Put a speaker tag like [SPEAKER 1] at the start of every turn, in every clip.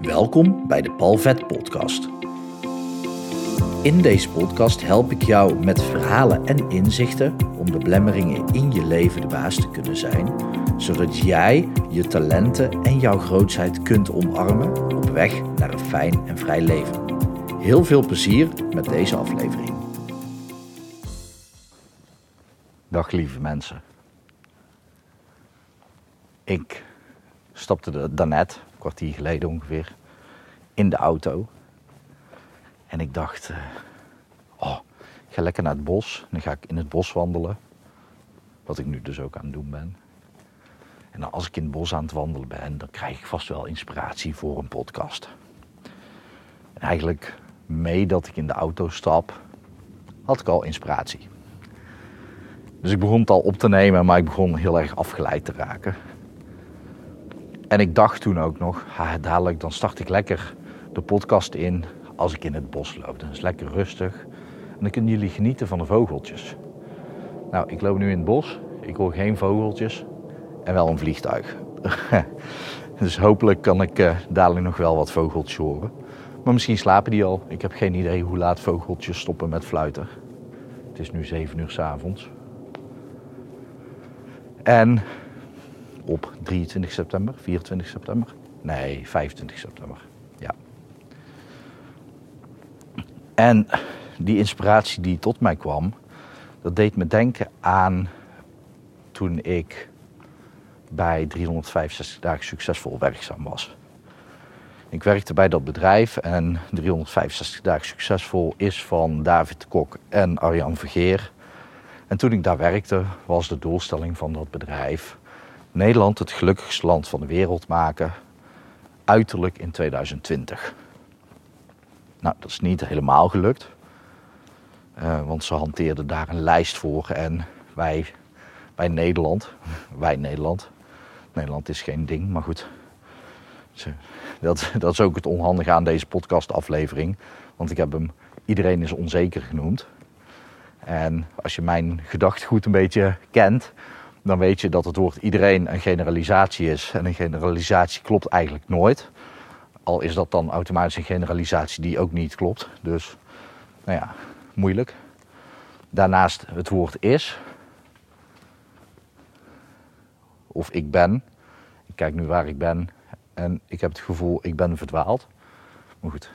[SPEAKER 1] Welkom bij de Palvet Podcast. In deze podcast help ik jou met verhalen en inzichten om de blemmeringen in je leven de baas te kunnen zijn, zodat jij je talenten en jouw grootheid kunt omarmen op weg naar een fijn en vrij leven. Heel veel plezier met deze aflevering.
[SPEAKER 2] Dag lieve mensen. Ik stapte er daarnet, kwartier geleden ongeveer, in de auto. En ik dacht, uh, oh, ik ga lekker naar het bos. Dan ga ik in het bos wandelen. Wat ik nu dus ook aan het doen ben. En dan als ik in het bos aan het wandelen ben, dan krijg ik vast wel inspiratie voor een podcast. En eigenlijk mee dat ik in de auto stap, had ik al inspiratie. Dus ik begon het al op te nemen, maar ik begon heel erg afgeleid te raken. En ik dacht toen ook nog, dadelijk dan start ik lekker de podcast in als ik in het bos loop. Dan is lekker rustig. En dan kunnen jullie genieten van de vogeltjes. Nou, ik loop nu in het bos. Ik hoor geen vogeltjes. En wel een vliegtuig. dus hopelijk kan ik uh, dadelijk nog wel wat vogeltjes horen. Maar misschien slapen die al. Ik heb geen idee hoe laat vogeltjes stoppen met fluiten. Het is nu 7 uur s avonds. En op 23 september, 24 september. Nee, 25 september. Ja. En die inspiratie die tot mij kwam, dat deed me denken aan toen ik bij 365 dagen succesvol werkzaam was. Ik werkte bij dat bedrijf en 365 dagen succesvol is van David Kok en Arjan Vergeer. En toen ik daar werkte, was de doelstelling van dat bedrijf Nederland het gelukkigste land van de wereld maken, uiterlijk in 2020. Nou, dat is niet helemaal gelukt, uh, want ze hanteerden daar een lijst voor en wij, wij Nederland, wij Nederland, Nederland is geen ding, maar goed, dat, dat is ook het onhandige aan deze podcastaflevering, want ik heb hem Iedereen is onzeker genoemd. En als je mijn gedachtegoed een beetje kent, dan weet je dat het woord iedereen een generalisatie is. En een generalisatie klopt eigenlijk nooit. Al is dat dan automatisch een generalisatie die ook niet klopt. Dus, nou ja, moeilijk. Daarnaast het woord is. Of ik ben. Ik kijk nu waar ik ben. En ik heb het gevoel, ik ben verdwaald. Maar goed,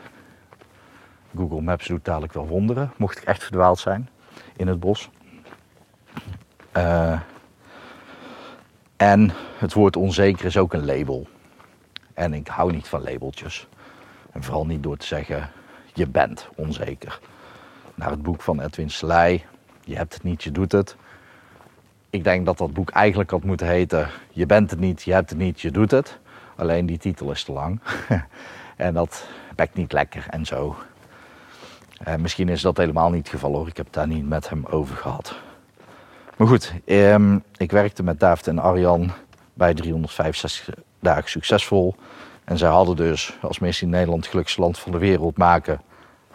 [SPEAKER 2] Google Maps doet dadelijk wel wonderen. Mocht ik echt verdwaald zijn in het bos. Uh, en het woord onzeker is ook een label. En ik hou niet van labeltjes. En vooral niet door te zeggen, je bent onzeker. Naar het boek van Edwin Selei, je hebt het niet, je doet het. Ik denk dat dat boek eigenlijk had moeten heten, je bent het niet, je hebt het niet, je doet het. Alleen die titel is te lang. en dat bekt niet lekker en zo. En misschien is dat helemaal niet het geval hoor, ik heb het daar niet met hem over gehad. Maar goed, ehm, ik werkte met David en Arjan bij 365 dagen succesvol. En zij hadden dus als missie Nederland het gelukkigste land van de wereld maken,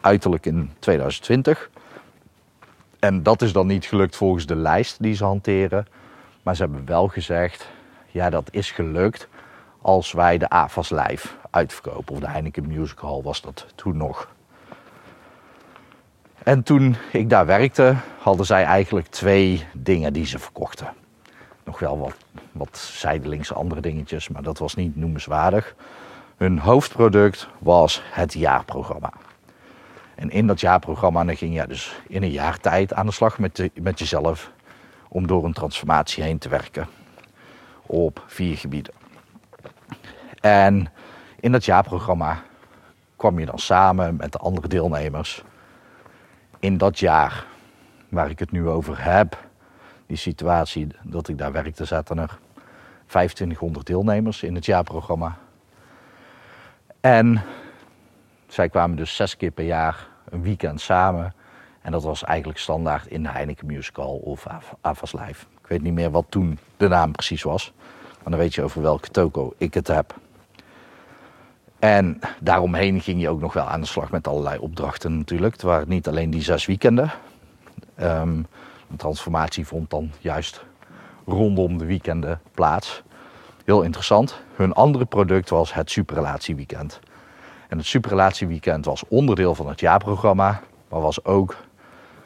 [SPEAKER 2] uiterlijk in 2020. En dat is dan niet gelukt volgens de lijst die ze hanteren. Maar ze hebben wel gezegd, ja dat is gelukt als wij de AFAS Live uitverkopen. Of de Heineken Music Hall was dat toen nog. En toen ik daar werkte, hadden zij eigenlijk twee dingen die ze verkochten. Nog wel wat, wat zijdelings andere dingetjes, maar dat was niet noemenswaardig. Hun hoofdproduct was het jaarprogramma. En in dat jaarprogramma dan ging je dus in een jaar tijd aan de slag met, met jezelf om door een transformatie heen te werken. Op vier gebieden. En in dat jaarprogramma kwam je dan samen met de andere deelnemers in dat jaar waar ik het nu over heb, die situatie dat ik daar werkte, zaten er 2500 deelnemers in het jaarprogramma. En zij kwamen dus zes keer per jaar een weekend samen. En dat was eigenlijk standaard in de Heineken Musical of AFAS Live. Ik weet niet meer wat toen de naam precies was. Maar dan weet je over welke toko ik het heb. En daaromheen ging je ook nog wel aan de slag met allerlei opdrachten natuurlijk. Het waren niet alleen die zes weekenden. Um, de transformatie vond dan juist rondom de weekenden plaats. Heel interessant. Hun andere product was het superrelatieweekend. En het Superrelatieweekend was onderdeel van het jaarprogramma, maar was ook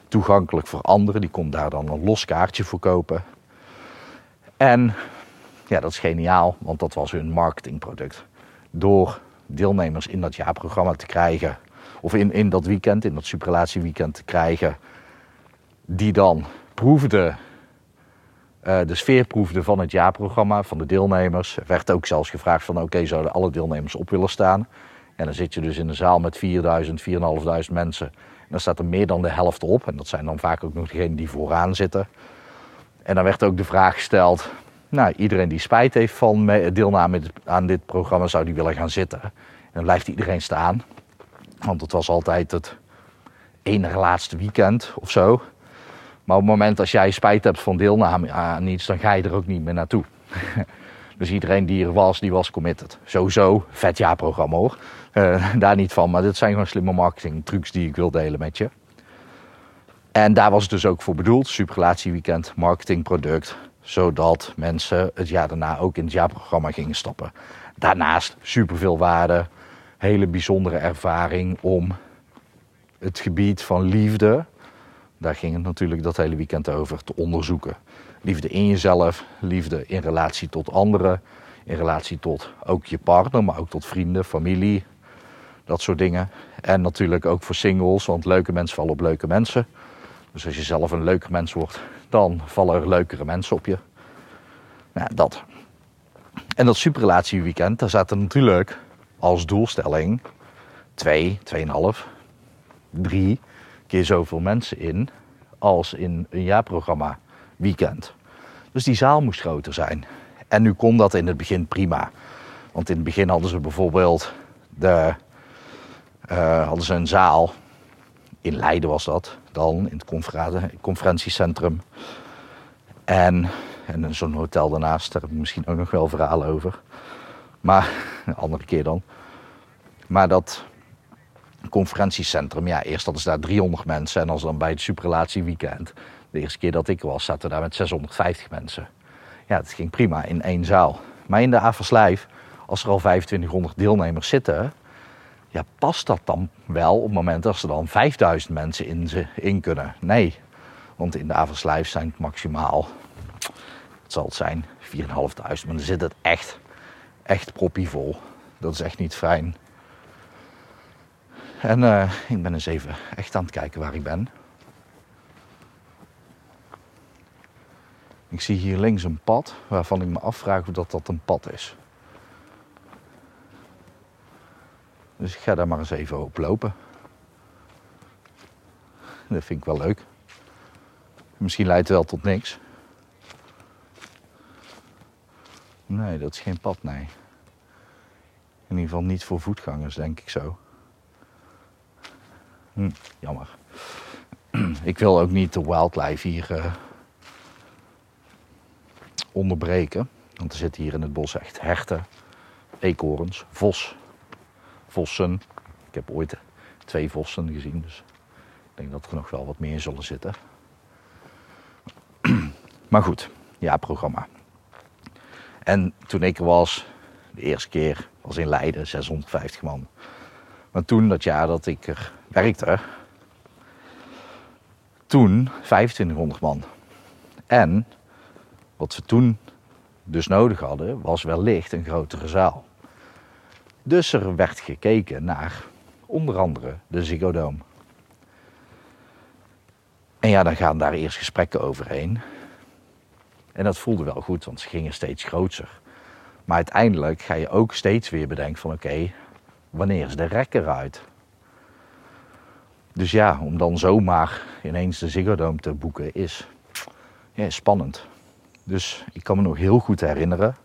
[SPEAKER 2] toegankelijk voor anderen. Die kon daar dan een los kaartje voor kopen. En ja, dat is geniaal, want dat was hun marketingproduct. Door deelnemers in dat jaarprogramma te krijgen, of in, in dat weekend, in dat superrelatieweekend te krijgen, die dan proefden, uh, de sfeer proefden van het jaarprogramma, van de deelnemers. Er werd ook zelfs gevraagd van oké, zouden alle deelnemers op willen staan? En dan zit je dus in een zaal met 4000, 4500 mensen. En dan staat er meer dan de helft op. En dat zijn dan vaak ook nog degenen die vooraan zitten. En dan werd ook de vraag gesteld, nou, iedereen die spijt heeft van deelname aan dit programma, zou die willen gaan zitten. En dan blijft iedereen staan. Want het was altijd het enige laatste weekend of zo. Maar op het moment als jij spijt hebt van deelname aan iets, dan ga je er ook niet meer naartoe. dus iedereen die er was, die was committed. Sowieso, vet jaarprogramma hoor. Uh, daar niet van, maar dit zijn gewoon slimme marketing trucs die ik wil delen met je. En daar was het dus ook voor bedoeld. Superrelatieweekend, marketingproduct. Zodat mensen het jaar daarna ook in het jaarprogramma gingen stappen. Daarnaast superveel waarde. Hele bijzondere ervaring om het gebied van liefde. Daar ging het natuurlijk dat hele weekend over te onderzoeken. Liefde in jezelf, liefde in relatie tot anderen, in relatie tot ook je partner, maar ook tot vrienden, familie, dat soort dingen. En natuurlijk ook voor singles, want leuke mensen vallen op leuke mensen. Dus als je zelf een leuker mens wordt, dan vallen er leukere mensen op je. Nou, dat. En dat superrelatieweekend, daar zaten natuurlijk als doelstelling twee, tweeënhalf, drie keer zoveel mensen in als in een jaarprogramma weekend. Dus die zaal moest groter zijn. En nu kon dat in het begin prima. Want in het begin hadden ze bijvoorbeeld de, uh, hadden ze een zaal. In Leiden was dat dan, in het conferentiecentrum. En, en zo'n hotel daarnaast, daar heb ik misschien ook nog wel verhalen over. Maar een andere keer dan. Maar dat conferentiecentrum, ja, eerst hadden ze daar 300 mensen. En als dan bij het superrelatieweekend, de eerste keer dat ik was, zaten daar met 650 mensen. Ja, dat ging prima in één zaal. Maar in de Averslijf, als er al 2500 deelnemers zitten, ja, past dat dan wel op het moment dat er dan 5000 mensen in, ze, in kunnen? Nee, want in de Averslijf zijn het maximaal, het zal het zijn, 4.500. Maar dan zit het echt, echt proppievol. Dat is echt niet fijn. En uh, ik ben eens even echt aan het kijken waar ik ben. Ik zie hier links een pad waarvan ik me afvraag of dat, dat een pad is. Dus ik ga daar maar eens even op lopen. Dat vind ik wel leuk. Misschien leidt het wel tot niks. Nee, dat is geen pad, nee. In ieder geval niet voor voetgangers, denk ik zo. Hm, jammer. ik wil ook niet de wildlife hier uh, onderbreken. Want er zitten hier in het bos echt herten, eekhoorns, vos, vossen. Ik heb ooit twee vossen gezien, dus ik denk dat er nog wel wat meer zullen zitten. maar goed, ja, programma. En toen ik er was, de eerste keer, was in Leiden, 650 man. Maar toen, dat jaar dat ik er werkte, toen 2500 man. En wat we toen dus nodig hadden, was wellicht een grotere zaal. Dus er werd gekeken naar onder andere de Ziggo. En ja, dan gaan daar eerst gesprekken overheen. En dat voelde wel goed, want ze gingen steeds groter. Maar uiteindelijk ga je ook steeds weer bedenken van oké, wanneer is de rek eruit? Dus ja, om dan zomaar ineens de Ziggo te boeken is spannend. Dus ik kan me nog heel goed herinneren,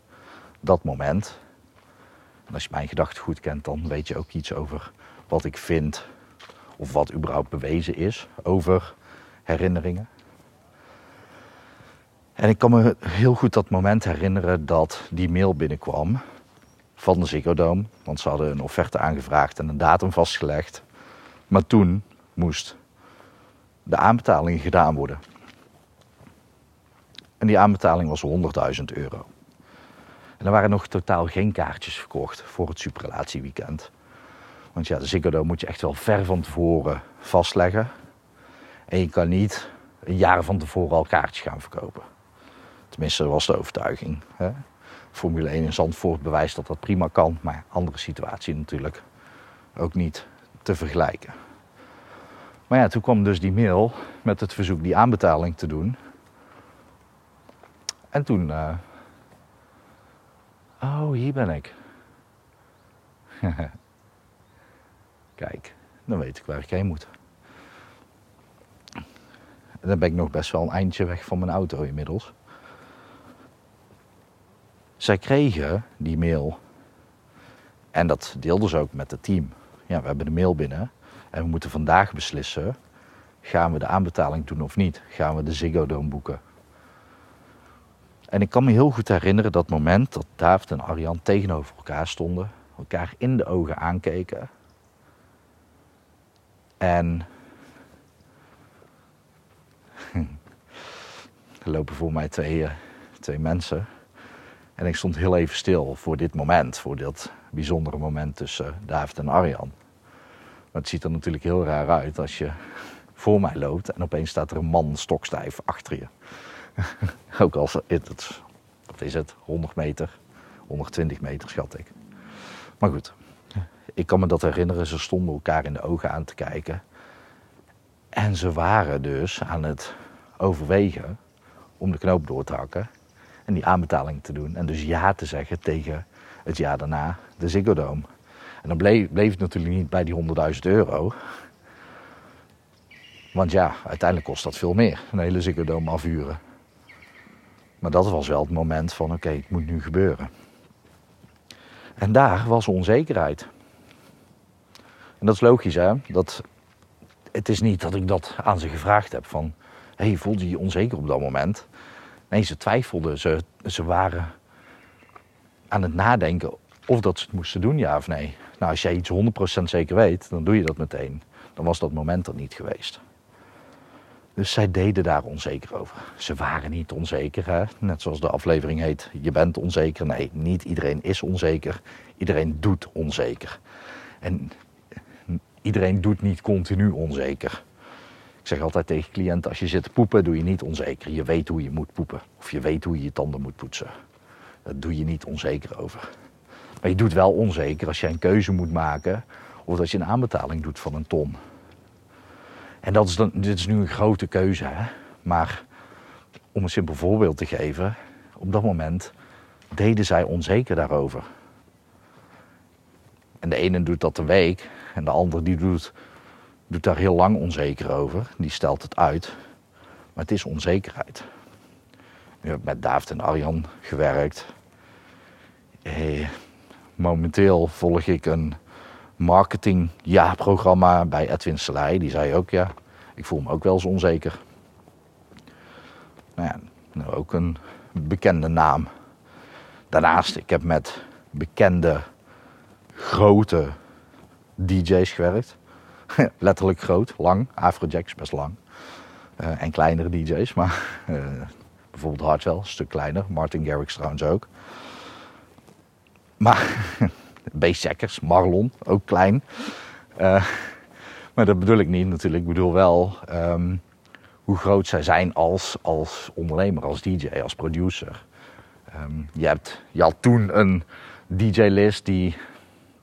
[SPEAKER 2] dat moment. Als je mijn gedachten goed kent, dan weet je ook iets over wat ik vind. Of wat überhaupt bewezen is over herinneringen. En ik kan me heel goed dat moment herinneren dat die mail binnenkwam van de Ziggo. Want ze hadden een offerte aangevraagd en een datum vastgelegd. Maar toen moest de aanbetaling gedaan worden. En die aanbetaling was 100.000 euro. En er waren nog totaal geen kaartjes verkocht voor het superrelatieweekend. Want ja, de Ziggo moet je echt wel ver van tevoren vastleggen. En je kan niet een jaar van tevoren al kaartjes gaan verkopen. Tenminste, dat was de overtuiging. Hè? Formule 1 in Zandvoort bewijst dat dat prima kan. Maar andere situatie natuurlijk ook niet te vergelijken. Maar ja, toen kwam dus die mail met het verzoek die aanbetaling te doen. En toen... Uh... Oh, hier ben ik. Kijk, dan weet ik waar ik heen moet. Dan ben ik nog best wel een eindje weg van mijn auto inmiddels. Zij kregen die mail. En dat deelden ze ook met het team. Ja, we hebben de mail binnen. En we moeten vandaag beslissen. Gaan we de aanbetaling doen of niet? Gaan we de Ziggo Dome boeken? En ik kan me heel goed herinneren dat moment dat David en Arjan tegenover elkaar stonden. Elkaar in de ogen aankeken. En er lopen voor mij twee, uh, twee mensen. En ik stond heel even stil voor dit moment, voor dit bijzondere moment tussen David en Arjan. Maar het ziet er natuurlijk heel raar uit als je voor mij loopt en opeens staat er een man stokstijf achter je. Ook als het, het, wat is het, 100 meter, 120 meter schat ik. Maar goed, ik kan me dat herinneren, ze stonden elkaar in de ogen aan te kijken. En ze waren dus aan het overwegen om de knoop door te hakken en die aanbetaling te doen. En dus ja te zeggen tegen het jaar daarna de Ziggo Dome. En dan bleef, bleef het natuurlijk niet bij die 100.000 euro. Want ja, uiteindelijk kost dat veel meer, een hele Ziggo Dome afhuren. Maar dat was wel het moment van oké, het moet nu gebeuren. En daar was onzekerheid. En dat is logisch hè, dat, het is niet dat ik dat aan ze gevraagd heb van... hé, hey, voelde je je onzeker op dat moment? Nee, ze twijfelden. Ze, ze waren aan het nadenken of dat ze het moesten doen, ja of nee. Nou, als jij iets 100% zeker weet, dan doe je dat meteen. Dan was dat moment er niet geweest. Dus zij deden daar onzeker over. Ze waren niet onzeker, hè? net zoals de aflevering heet. Je bent onzeker. Nee, niet iedereen is onzeker. Iedereen doet onzeker. En iedereen doet niet continu onzeker. Ik zeg altijd tegen cliënten, als je zit te poepen, doe je niet onzeker. Je weet hoe je moet poepen. Of je weet hoe je je tanden moet poetsen. Dat doe je niet onzeker over. Maar je doet wel onzeker als je een keuze moet maken. Of als je een aanbetaling doet van een ton. En dat is dan, dit is nu een grote keuze. Hè? Maar om een simpel voorbeeld te geven. Op dat moment deden zij onzeker daarover. En de ene doet dat een week. En de ander die doet, doet daar heel lang onzeker over. Die stelt het uit. Maar het is onzekerheid. Nu heb ik met David en Arjan gewerkt. Eh, momenteel volg ik een marketingjaarprogramma bij Edwin Selei. Die zei ook, ja, ik voel me ook wel eens onzeker. Nou ja, nou ook een bekende naam. Daarnaast, ik heb met bekende, grote DJ's gewerkt. Letterlijk groot, lang. Afrojack is best lang. Uh, en kleinere DJ's, maar uh, bijvoorbeeld Hardwell, een stuk kleiner. Martin Garrix trouwens ook. Maar Bassjackers, Marlon, ook klein. Uh, maar dat bedoel ik niet natuurlijk. Ik bedoel wel um, hoe groot zij zijn als, als ondernemer, als DJ, als producer. Um, je, hebt, je had toen een DJ-list die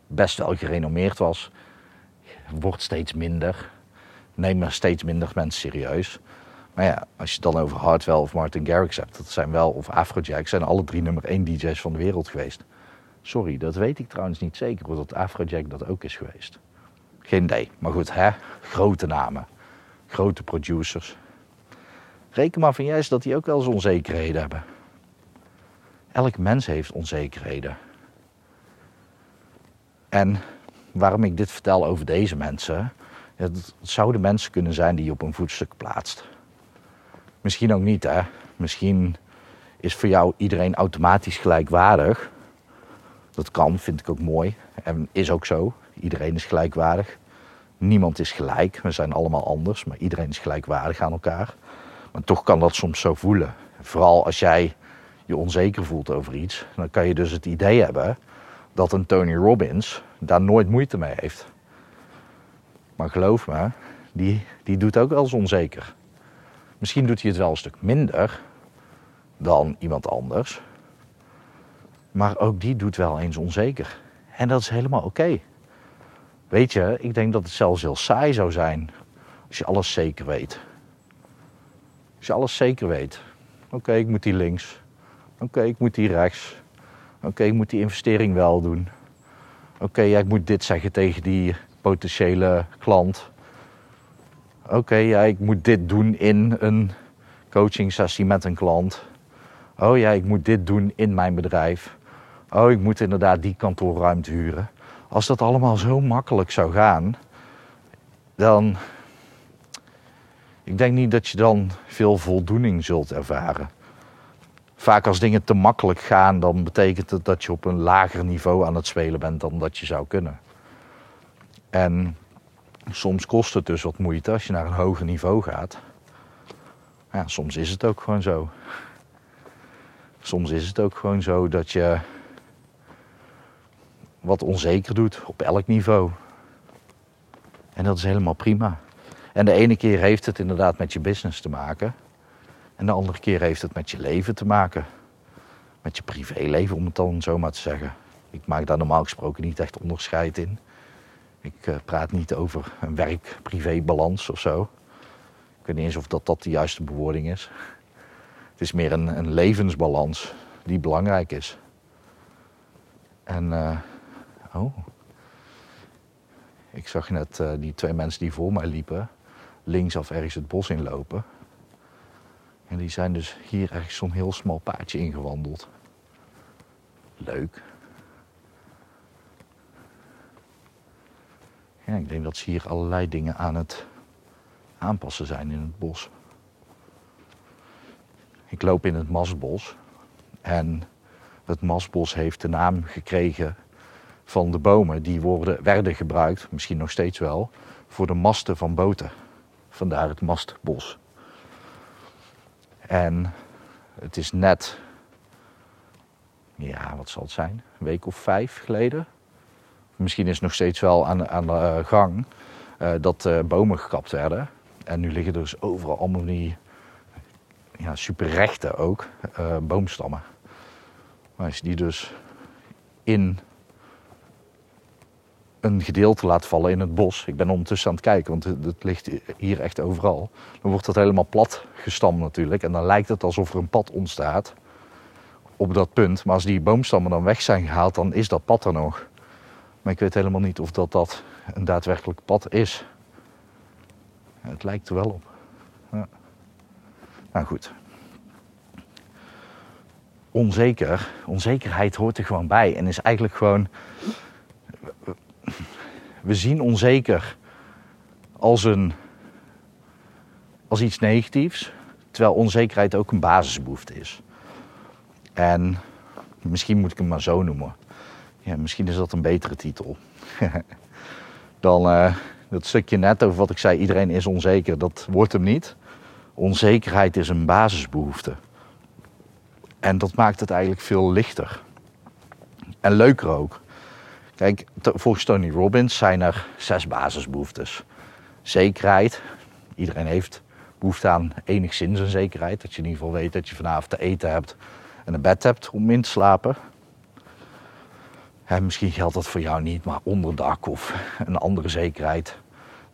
[SPEAKER 2] best wel gerenommeerd was. Wordt steeds minder. Nemen steeds minder mensen serieus. Maar ja, als je het dan over Hardwell of Martin Garrix hebt, dat zijn wel, of Afrojack, zijn alle drie nummer één DJ's van de wereld geweest. Sorry, dat weet ik trouwens niet zeker of dat Afrojack dat ook is geweest. Geen idee. Maar goed, hè? grote namen. Grote producers. Reken maar van juist dat die ook wel eens onzekerheden hebben. Elk mens heeft onzekerheden. En waarom ik dit vertel over deze mensen, het zouden mensen kunnen zijn die je op een voetstuk plaatst. Misschien ook niet, hè. Misschien is voor jou iedereen automatisch gelijkwaardig. Dat kan, vind ik ook mooi. En is ook zo. Iedereen is gelijkwaardig. Niemand is gelijk. We zijn allemaal anders, maar iedereen is gelijkwaardig aan elkaar. Maar toch kan dat soms zo voelen. Vooral als jij je onzeker voelt over iets, dan kan je dus het idee hebben dat een Tony Robbins daar nooit moeite mee heeft. Maar geloof me, die, die doet ook wel eens onzeker. Misschien doet hij het wel een stuk minder dan iemand anders. Maar ook die doet wel eens onzeker. En dat is helemaal oké. Weet je, ik denk dat het zelfs heel saai zou zijn als je alles zeker weet. Als je alles zeker weet. Oké, ik moet die links. Oké, ik moet die rechts. Oké, ik moet die investering wel doen. Oké, ja, ik moet dit zeggen tegen die potentiële klant. Oké, ja, ik moet dit doen in een coaching sessie met een klant. Oh ja, ik moet dit doen in mijn bedrijf. Oh, ik moet inderdaad die kantoorruimte huren. Als dat allemaal zo makkelijk zou gaan, dan. Ik denk niet dat je dan veel voldoening zult ervaren. Vaak als dingen te makkelijk gaan, dan betekent het dat je op een lager niveau aan het spelen bent dan dat je zou kunnen. En soms kost het dus wat moeite als je naar een hoger niveau gaat. Ja, soms is het ook gewoon zo. Soms is het ook gewoon zo dat je wat onzeker doet op elk niveau. En dat is helemaal prima. En de ene keer heeft het inderdaad met je business te maken. En de andere keer heeft het met je leven te maken. Met je privéleven, om het dan zo maar te zeggen. Ik maak daar normaal gesproken niet echt onderscheid in. Ik uh, praat niet over een werk-privé-balans of zo. Ik weet niet eens of dat, dat de juiste bewoording is. Het is meer een, een levensbalans die belangrijk is. En, uh, oh. Ik zag net uh, die twee mensen die voor mij liepen, linksaf ergens het bos inlopen. En die zijn dus hier ergens zo'n heel smal paadje ingewandeld. Leuk. Ik denk dat ze hier allerlei dingen aan het aanpassen zijn in het bos. Ik loop in het Masbos en het Masbos heeft de naam gekregen van de bomen die worden, werden gebruikt, misschien nog steeds wel, voor de masten van boten. Vandaar het mastbos. En het is net, ja, wat zal het zijn, een week of vijf geleden. Misschien is het nog steeds wel aan, aan de uh, gang uh, dat uh, bomen gekapt werden. En nu liggen er dus overal allemaal die ja, superrechte ook, boomstammen. Maar als je die dus in een gedeelte laat vallen in het bos. Ik ben ondertussen aan het kijken, want het, ligt hier echt overal. Dan wordt dat helemaal plat gestampt natuurlijk. En dan lijkt het alsof er een pad ontstaat op dat punt. Maar als die boomstammen dan weg zijn gehaald, dan is dat pad er nog. Maar ik weet helemaal niet of dat, dat een daadwerkelijk pad is. Het lijkt er wel op. Ja. Nou goed. Onzeker. Onzekerheid hoort er gewoon bij. En is eigenlijk gewoon we zien onzeker als, een, als iets negatiefs, terwijl onzekerheid ook een basisbehoefte is. En misschien moet ik hem maar zo noemen. Ja, misschien is dat een betere titel. Dan uh, dat stukje net over wat ik zei, iedereen is onzeker, dat wordt hem niet. Onzekerheid is een basisbehoefte. En dat maakt het eigenlijk veel lichter. En leuker ook. Kijk, volgens Tony Robbins zijn er zes basisbehoeftes. Zekerheid. Iedereen heeft behoefte aan enigszins een zekerheid. Dat je in ieder geval weet dat je vanavond te eten hebt en een bed hebt om in te slapen. misschien geldt dat voor jou niet, maar onderdak of een andere zekerheid.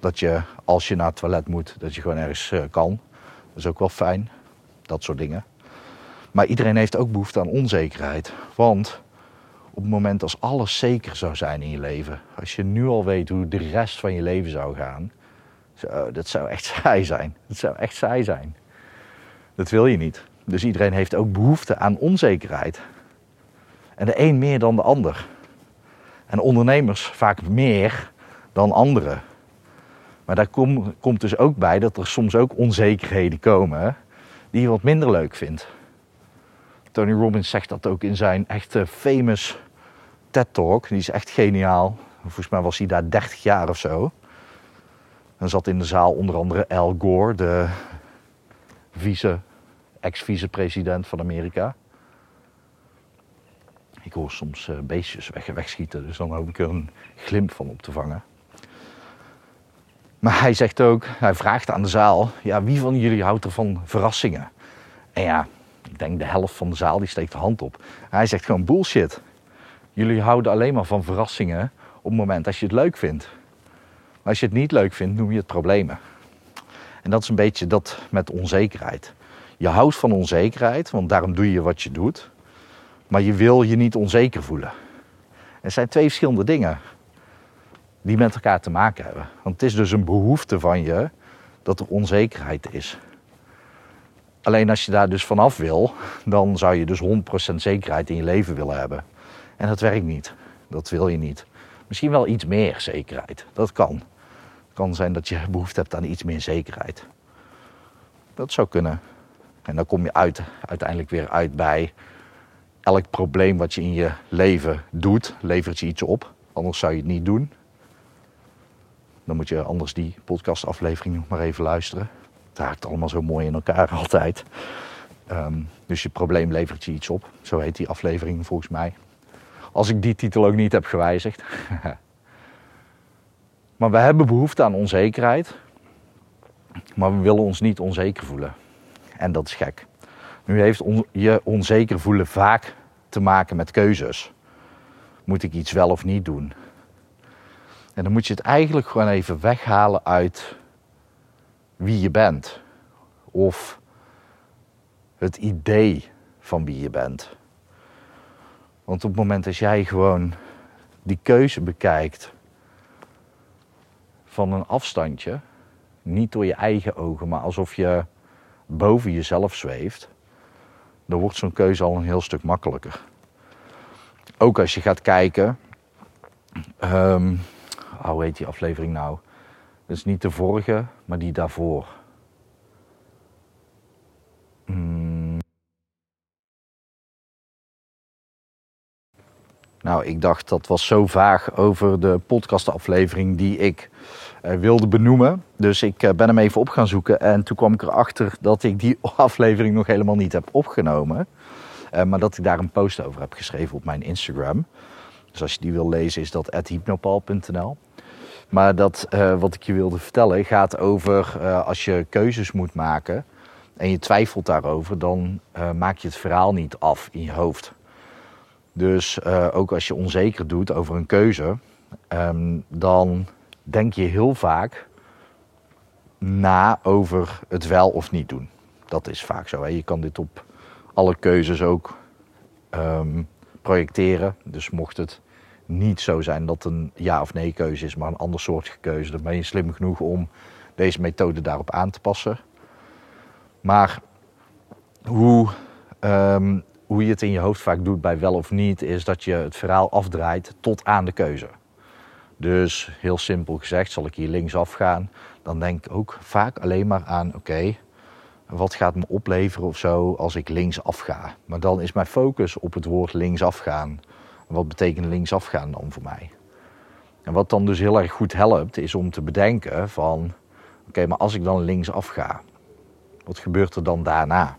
[SPEAKER 2] Dat je als je naar het toilet moet, dat je gewoon ergens uh, kan. Dat is ook wel fijn. Dat soort dingen. Maar iedereen heeft ook behoefte aan onzekerheid. Want op het moment als alles zeker zou zijn in je leven. Als je nu al weet hoe de rest van je leven zou gaan. Zo, dat zou echt saai zijn. Dat zou echt saai zijn. Dat wil je niet. Dus iedereen heeft ook behoefte aan onzekerheid. En de een meer dan de ander. En ondernemers vaak meer dan anderen. Maar daar kom, komt dus ook bij dat er soms ook onzekerheden komen die je wat minder leuk vindt. Tony Robbins zegt dat ook in zijn echte famous TED Talk. Die is echt geniaal. Volgens mij was hij daar 30 jaar of zo. Dan zat in de zaal onder andere Al Gore, de vice, ex-vice-president van Amerika. Ik hoor soms uh, beestjes weg, wegschieten, dus dan hoop ik er een glimp van op te vangen. Maar hij zegt ook, hij vraagt aan de zaal, ja, wie van jullie houdt er van verrassingen? En ja, ik denk de helft van de zaal die steekt de hand op. Hij zegt gewoon bullshit. Jullie houden alleen maar van verrassingen op het moment dat je het leuk vindt. Maar als je het niet leuk vindt, noem je het problemen. En dat is een beetje dat met onzekerheid. Je houdt van onzekerheid, want daarom doe je wat je doet. Maar je wil je niet onzeker voelen. Er zijn twee verschillende dingen die met elkaar te maken hebben. Want het is dus een behoefte van je dat er onzekerheid is. Alleen als je daar dus vanaf wil, dan zou je dus 100% zekerheid in je leven willen hebben. En dat werkt niet. Dat wil je niet. Misschien wel iets meer zekerheid. Dat kan. Het kan zijn dat je behoefte hebt aan iets meer zekerheid. Dat zou kunnen. En dan kom je uit, uiteindelijk weer uit bij elk probleem wat je in je leven doet, levert je iets op. Anders zou je het niet doen. Dan moet je anders die podcastaflevering nog maar even luisteren. Het raakt allemaal zo mooi in elkaar altijd. Ehm, dus je probleem levert je iets op. Zo heet die aflevering volgens mij. Als ik die titel ook niet heb gewijzigd. maar we hebben behoefte aan onzekerheid. Maar we willen ons niet onzeker voelen. En dat is gek. Nu heeft je onzeker voelen vaak te maken met keuzes. Moet ik iets wel of niet doen? En dan moet je het eigenlijk gewoon even weghalen uit wie je bent. Of het idee van wie je bent. Want op het moment dat jij gewoon die keuze bekijkt van een afstandje, niet door je eigen ogen, maar alsof je boven jezelf zweeft, dan wordt zo'n keuze al een heel stuk makkelijker. Ook als je gaat kijken, um, hoe heet die aflevering nou? Dus niet de vorige, maar die daarvoor. Nou, ik dacht dat was zo vaag over de podcastaflevering die ik uh, wilde benoemen. Dus ik uh, ben hem even op gaan zoeken en toen kwam ik erachter dat ik die aflevering nog helemaal niet heb opgenomen. Uh, maar dat ik daar een post over heb geschreven op mijn Instagram. Dus als je die wil lezen is dat hypnopal.nl. Maar dat wat ik je wilde vertellen gaat over als je keuzes moet maken en je twijfelt daarover, dan maak je het verhaal niet af in je hoofd. Dus ook als je onzeker doet over een keuze, um, dan denk je heel vaak na over het wel of niet doen. Dat is vaak zo. Hè? Je kan dit op alle keuzes ook um, projecteren. Dus mocht het niet zo zijn dat een ja of nee keuze is, maar een ander soort keuze. Dan ben je slim genoeg om deze methode daarop aan te passen. Maar hoe, um, hoe je het in je hoofd vaak doet bij wel of niet, is dat je het verhaal afdraait tot aan de keuze. Dus heel simpel gezegd, zal ik hier linksaf gaan, dan denk ik ook vaak alleen maar aan: oké, wat gaat me opleveren of zo als ik linksaf ga? Maar dan is mijn focus op het woord linksaf gaan wat betekent linksaf gaan dan voor mij? En wat dan dus heel erg goed helpt, is om te bedenken van... Oké, maar als ik dan linksaf ga, wat gebeurt er dan daarna?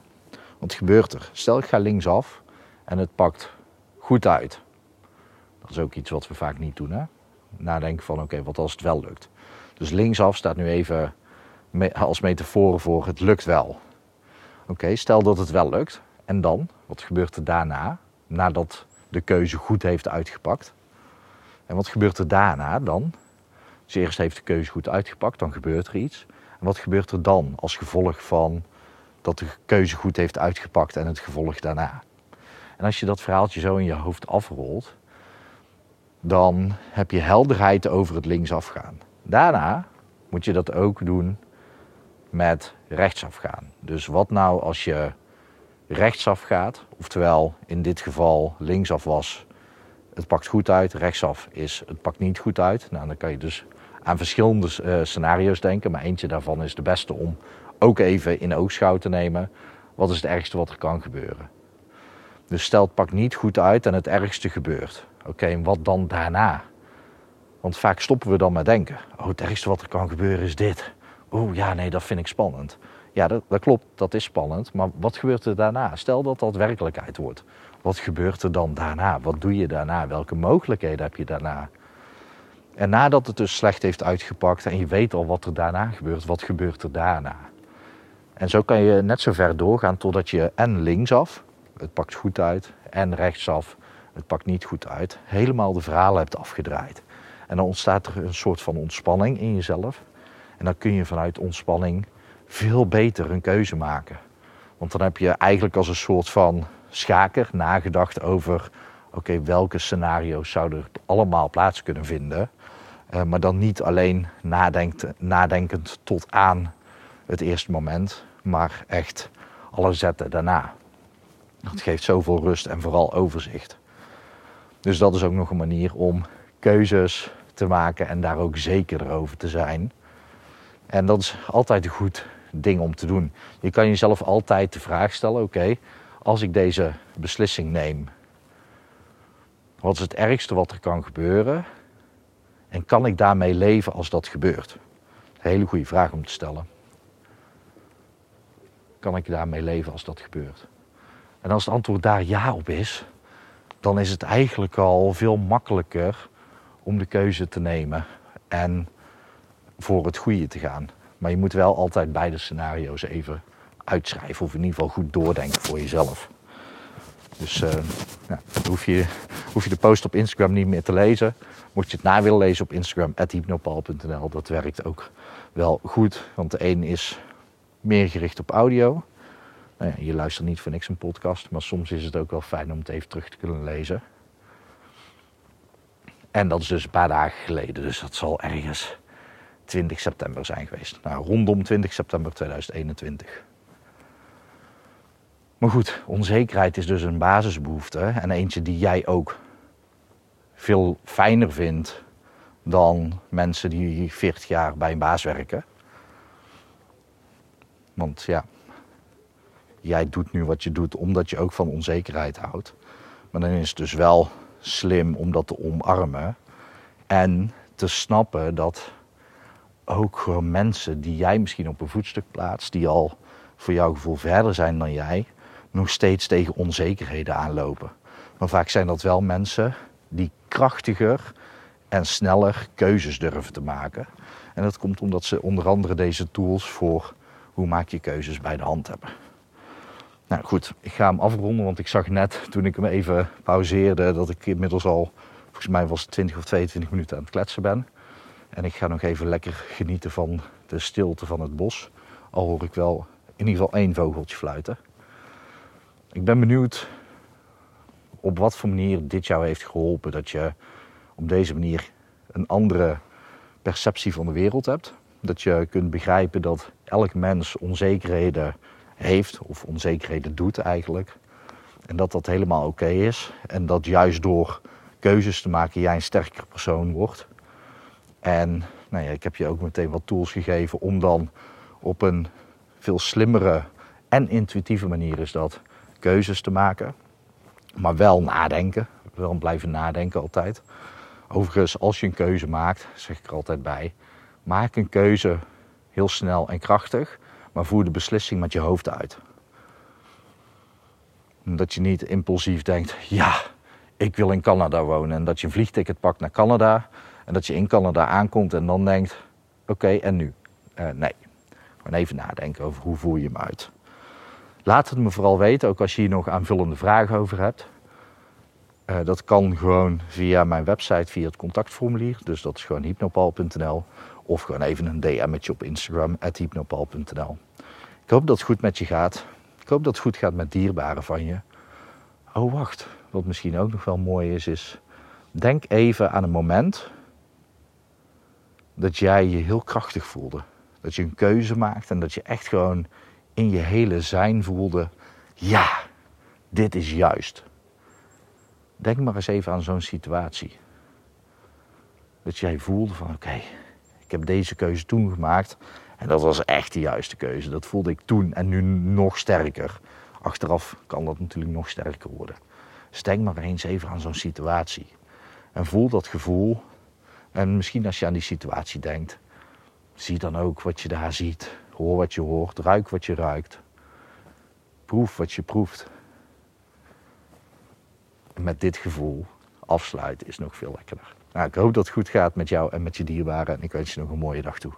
[SPEAKER 2] Wat gebeurt er? Stel ik ga linksaf en het pakt goed uit. Dat is ook iets wat we vaak niet doen, hè? Nadenken van, oké, wat als het wel lukt? Dus linksaf staat nu even als metafoor voor het lukt wel. Oké, stel dat het wel lukt. En dan? Wat gebeurt er daarna? Nadat de keuze goed heeft uitgepakt. En wat gebeurt er daarna dan? Dus eerst heeft de keuze goed uitgepakt, dan gebeurt er iets. En wat gebeurt er dan als gevolg van dat de keuze goed heeft uitgepakt en het gevolg daarna? En als je dat verhaaltje zo in je hoofd afrolt, dan heb je helderheid over het linksafgaan. Daarna moet je dat ook doen met rechtsafgaan. Dus wat nou als je rechtsaf gaat. Oftewel, in dit geval linksaf was, het pakt goed uit. Rechtsaf is, het pakt niet goed uit. Nou, dan kan je dus aan verschillende uh, scenario's denken. Maar eentje daarvan is de beste om ook even in oogschouw te nemen. Wat is het ergste wat er kan gebeuren? Dus stel het pakt niet goed uit en het ergste gebeurt. Oké, en wat dan daarna? Want vaak stoppen we dan met denken. Oh, het ergste wat er kan gebeuren is dit. Oeh, ja, nee, dat vind ik spannend. Ja, dat, dat, klopt, dat is spannend. Maar wat gebeurt er daarna? Stel dat dat werkelijkheid wordt. Wat gebeurt er dan daarna? Wat doe je daarna? Welke mogelijkheden heb je daarna? En nadat het dus slecht heeft uitgepakt en je weet al wat er daarna gebeurt, wat gebeurt er daarna? En zo kan je net zo ver doorgaan totdat je en linksaf, het pakt goed uit, en rechtsaf, het pakt niet goed uit, helemaal de verhalen hebt afgedraaid. En dan ontstaat er een soort van ontspanning in jezelf. En dan kun je vanuit ontspanning veel beter een keuze maken. Want dan heb je eigenlijk als een soort van schaker nagedacht over oké, welke scenario's zouden er allemaal plaats kunnen vinden. Uh, maar dan niet alleen nadenkend tot aan het eerste moment, maar echt alle zetten daarna. Dat geeft zoveel rust en vooral overzicht. Dus dat is ook nog een manier om keuzes te maken en daar ook zeker over te zijn. En dat is altijd een goed ding om te doen. Je kan jezelf altijd de vraag stellen: oké, als ik deze beslissing neem, wat is het ergste wat er kan gebeuren? En kan ik daarmee leven als dat gebeurt? Een hele goede vraag om te stellen. Kan ik daarmee leven als dat gebeurt? En als het antwoord daar ja op is, dan is het eigenlijk al veel makkelijker om de keuze te nemen en voor het goede te gaan. Maar je moet wel altijd beide scenario's even uitschrijven of in ieder geval goed doordenken voor jezelf. Dus uh, ja, hoef, je, hoef je de post op Instagram niet meer te lezen. Mocht je het na willen lezen op Instagram, hypnopal.nl. Dat werkt ook wel goed, want de een is meer gericht op audio. Nou ja, je luistert niet voor niks een podcast, maar soms is het ook wel fijn om het even terug te kunnen lezen. En dat is dus een paar dagen geleden, dus dat zal ergens 20 september zijn geweest. Nou, rondom 20 september 2021. Maar goed, onzekerheid is dus een basisbehoefte en eentje die jij ook veel fijner vindt dan mensen die 40 jaar bij een baas werken. Want ja, jij doet nu wat je doet omdat je ook van onzekerheid houdt. Maar dan is het dus wel slim om dat te omarmen en te snappen dat ook gewoon mensen die jij misschien op een voetstuk plaatst, die al voor jouw gevoel verder zijn dan jij, nog steeds tegen onzekerheden aanlopen. Maar vaak zijn dat wel mensen die krachtiger en sneller keuzes durven te maken. En dat komt omdat ze onder andere deze tools voor hoe maak je keuzes bij de hand hebben. Nou goed, ik ga hem afronden, want ik zag net toen ik hem even pauzeerde dat ik inmiddels al, volgens mij was het 20 of 22 minuten aan het kletsen ben. En ik ga nog even lekker genieten van de stilte van het bos. Al hoor ik wel in ieder geval één vogeltje fluiten. Ik ben benieuwd op wat voor manier dit jou heeft geholpen. Dat je op deze manier een andere perceptie van de wereld hebt. Dat je kunt begrijpen dat elk mens onzekerheden heeft of onzekerheden doet eigenlijk. En dat dat helemaal oké is. En dat juist door keuzes te maken jij een sterker persoon wordt. En nou ja, ik heb je ook meteen wat tools gegeven om dan op een veel slimmere en intuïtieve manier is dat keuzes te maken. Maar wel nadenken. Wel blijven nadenken altijd. Overigens, als je een keuze maakt, zeg ik er altijd bij, maak een keuze heel snel en krachtig, maar voer de beslissing met je hoofd uit. Dat je niet impulsief denkt, ja, ik wil in Canada wonen. En dat je een vliegticket pakt naar Canada. En dat je in Canada aankomt en dan denkt, oké, en nu? Uh, nee, gewoon even nadenken over hoe voer je hem uit. Laat het me vooral weten, ook als je hier nog aanvullende vragen over hebt. Uh, dat kan gewoon via mijn website, via het contactformulier. Dus dat is gewoon hypnopal.nl. Of gewoon even een DM'tje op Instagram, hypnopal.nl. Ik hoop dat het goed met je gaat. Ik hoop dat het goed gaat met dierbaren van je. Oh, wacht. Wat misschien ook nog wel mooi is, is... Denk even aan een moment dat jij je heel krachtig voelde. Dat je een keuze maakt en dat je echt gewoon in je hele zijn voelde: ja, dit is juist. Denk maar eens even aan zo'n situatie. Dat jij voelde van oké, heb deze keuze toen gemaakt en dat was echt de juiste keuze. Dat voelde ik toen en nu nog sterker. Achteraf kan dat natuurlijk nog sterker worden. Dus denk maar eens even aan zo'n situatie. En voel dat gevoel. En misschien als je aan die situatie denkt, zie dan ook wat je daar ziet. Hoor wat je hoort, ruik wat je ruikt. Proef wat je proeft. Met dit gevoel afsluiten is nog veel lekkerder. Nou, ik hoop dat het goed gaat met jou en met je dierbaren. En ik wens je nog een mooie dag toe.